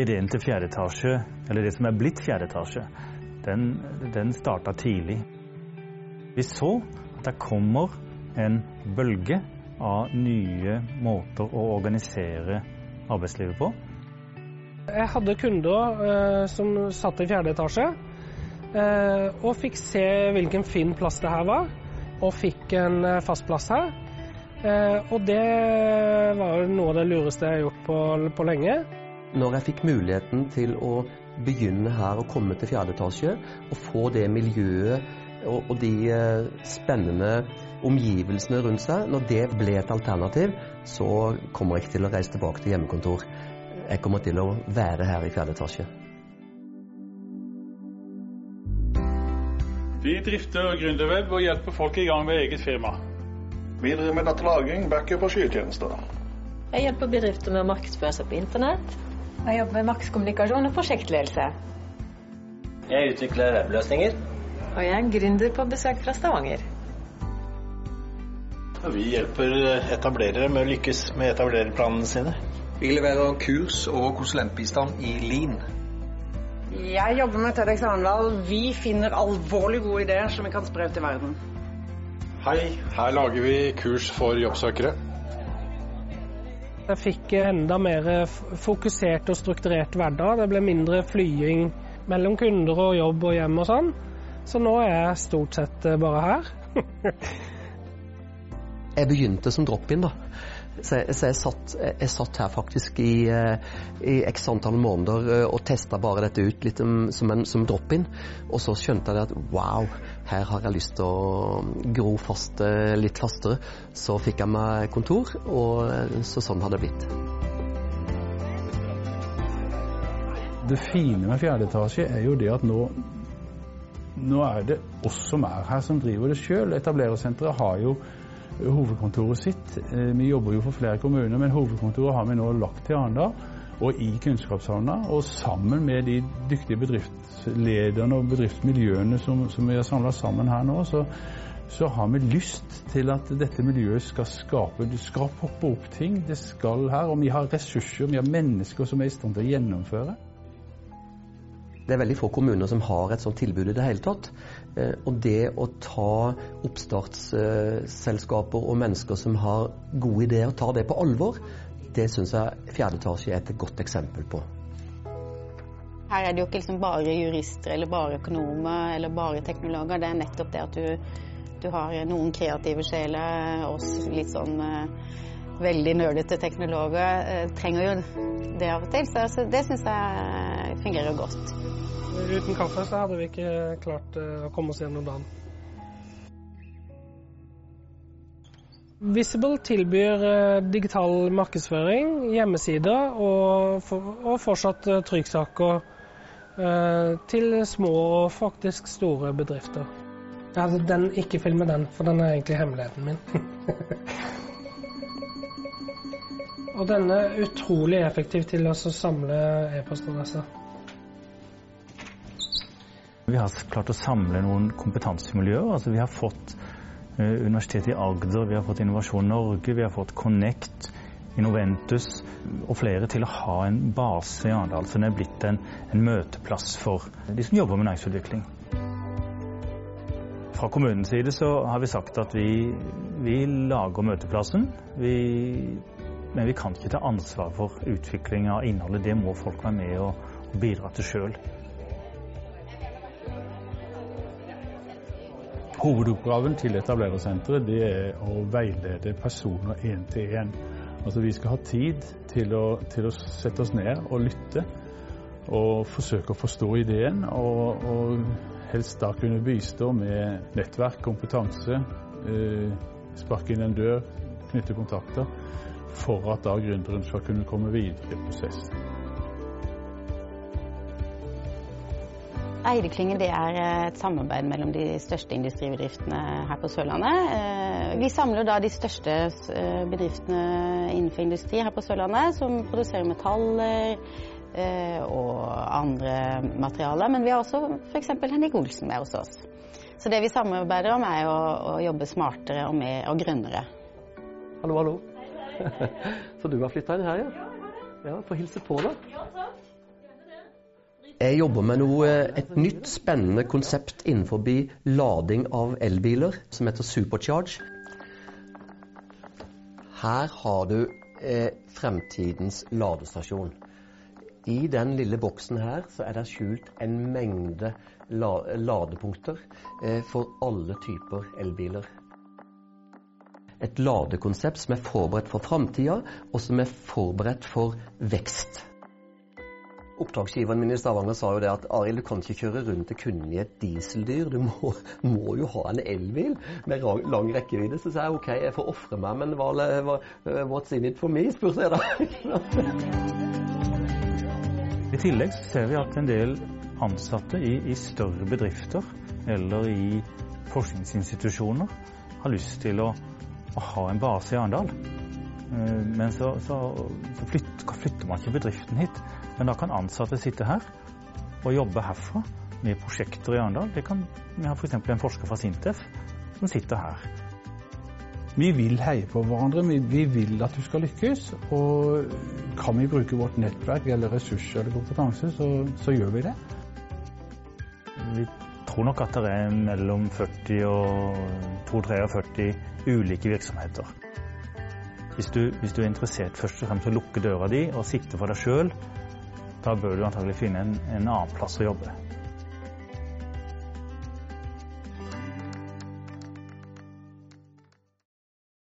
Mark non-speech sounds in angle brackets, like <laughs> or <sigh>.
ideen til fjerde etasje, eller det som er blitt fjerde etasje, den, den starta tidlig. Vi så at det kommer en bølge av nye måter å organisere arbeidslivet på. Jeg hadde kunder eh, som satt i fjerde etasje, eh, og fikk se hvilken fin plass det her var, og fikk en eh, fast plass her. Eh, og det var jo noe av det lureste jeg har gjort på, på lenge. Når jeg fikk muligheten til å begynne her og komme til fjerde etasje, og få det miljøet og, og de eh, spennende omgivelsene rundt seg, når det ble et alternativ, så kommer jeg ikke til å reise tilbake til hjemmekontor. Jeg kommer til å være her i fjerde etasje. Vi drifter Gründerweb og hjelper folk i gang med eget firma. Vi driver med datalagring, backup og skytjenester. Jeg hjelper bedrifter med å markedsføre seg på internett. Jeg jobber med makskommunikasjon og prosjektledelse. Jeg utvikler webløsninger. Og jeg er gründer på besøk fra Stavanger. Vi hjelper etablerere med å lykkes med etablererplanene sine. Vi leverer kurs og konsulentbistand i Lean. Jeg jobber med TEDx Arendal. Vi finner alvorlig gode ideer som vi kan spre ut i verden. Hei, her lager vi kurs for jobbsøkere. Jeg fikk enda mer fokusert og strukturert hverdag. Det ble mindre flying mellom kunder og jobb og hjem og sånn. Så nå er jeg stort sett bare her. <laughs> jeg begynte som drop-in, da. Så, jeg, så jeg, satt, jeg, satt, her faktisk i, i x antall måneder og testa bare dette ut litt som en som drop-in. Og så skjønte jeg at wow, her har jeg lyst til å gro fast litt fastere. Så fikk jeg meg kontor, og så sånn har det blitt. Det fine med fjerde etasje er jo det at nå nå er det oss som er her som driver det sjøl. Etablerersenteret har jo hovedkontoret sitt. Vi jobber jo for flere kommuner, men hovedkontoret har vi nå lagt til Arendal og i Kunnskapshavna. Og sammen med de dyktige bedriftslederne og bedriftsmiljøene som, som vi har samla sammen her nå, så, så, har vi lyst til at dette miljøet skal skape Det skal poppe opp ting. Det skal her. Og vi har ressurser, vi har mennesker som er i stand til å gjennomføre. Det er veldig få kommuner som har et sånt tilbud i det hele tatt. Og det å ta oppstartsselskaper og mennesker som har gode ideer, og ta det på alvor, det syns jeg fjerde etasje er et godt eksempel på. Her er det jo ikke liksom bare jurister eller bare økonomer eller bare teknologer. Det er nettopp det at du, du har noen kreative sjeler, oss litt sånn veldig nerdete teknologer trenger jo det av og til. Så det syns jeg fungerer godt. Uten kaffe så hadde vi ikke klart å komme oss gjennom dagen. Visible tilbyr digital markedsføring, hjemmesider og, for, og fortsatt trykksaker eh, til små og faktisk store bedrifter. Ja, den, ikke filme den, for den er egentlig hemmeligheten min. <laughs> og denne er utrolig effektiv til å samle e-postadresser. Vi har klart å samle noen kompetansemiljøer. altså Vi har fått Universitetet i Agder, vi har fått Innovasjon Norge, vi har fått Connect, Innoventus og flere til å ha en base i Arendal. Så den er blitt en, en, møteplass for de som jobber med næringsutvikling. Fra kommunens side så har vi sagt at vi, vi lager møteplassen. Vi, men vi kan ikke ta ansvar for utvikling av innholdet. Det må folk være med og bidra til sjøl. Hovedoppgaven til etablerersenteret det er å veilede personer én til én. Altså, vi skal ha tid til å, til å, sette oss ned og lytte og forsøke å forstå ideen. Og, og helst da kunne bistå med nettverk, kompetanse, eh, sparke inn en dør, knytte kontakter, for at da gründeren skal kunne komme videre i prosessen. Eideklinge er et samarbeid mellom de største industribedriftene her på Sørlandet. Vi samler da de største bedriftene innenfor industri her på Sørlandet, som produserer metaller og andre materialer. Men vi har også f.eks. Henrik Olsen med hos oss. Så det vi samarbeider om er å, å jobbe smartere og mer og grønnere. Hallo, hallo. <laughs> Så du har flytta inn her, ja? Ja, Få hilse på, da. Jeg jobber med noe, et nytt, spennende konsept innenfor lading av elbiler, som heter Supercharge. Her har du eh, fremtidens ladestasjon. I den lille boksen her så er det skjult en mengde la ladepunkter eh, for alle typer elbiler. Et ladekonsept som er forberedt for framtida, og som er forberedt for vekst. Oppdragsgiveren min i Stavanger sa jo det at Arild, du kan ikke kjøre rundt til kunden i et dieseldyr. Du må, <laughs> må jo ha en elbil med lang rekkevidde. Så sa jeg OK, jeg får ofre meg, men hva, hva, what's in it for me, spurte jeg da. <laughs> I tillegg ser vi at en del ansatte i, i større bedrifter eller i forskningsinstitusjoner har lyst til å, å ha en base i Arendal. Men så, så, så flytter, flytter man ikke bedriften hit. Men da kan ansatte sitte her og jobbe herfra med prosjekter i Arendal. Det kan, vi har f.eks. en forsker fra Sintef som sitter her. Vi vil heie på hverandre, vi vil at du skal lykkes. Og kan vi bruke vårt nettverk eller ressurser eller kompetanse, så, så gjør vi det. Vi tror nok at det er mellom 40 og 42-43 ulike virksomheter. Hvis du, hvis du, er interessert først og fremst å lukke døra di og sikte for deg sjøl, da bør du antagelig finne en, en annen plass å jobbe.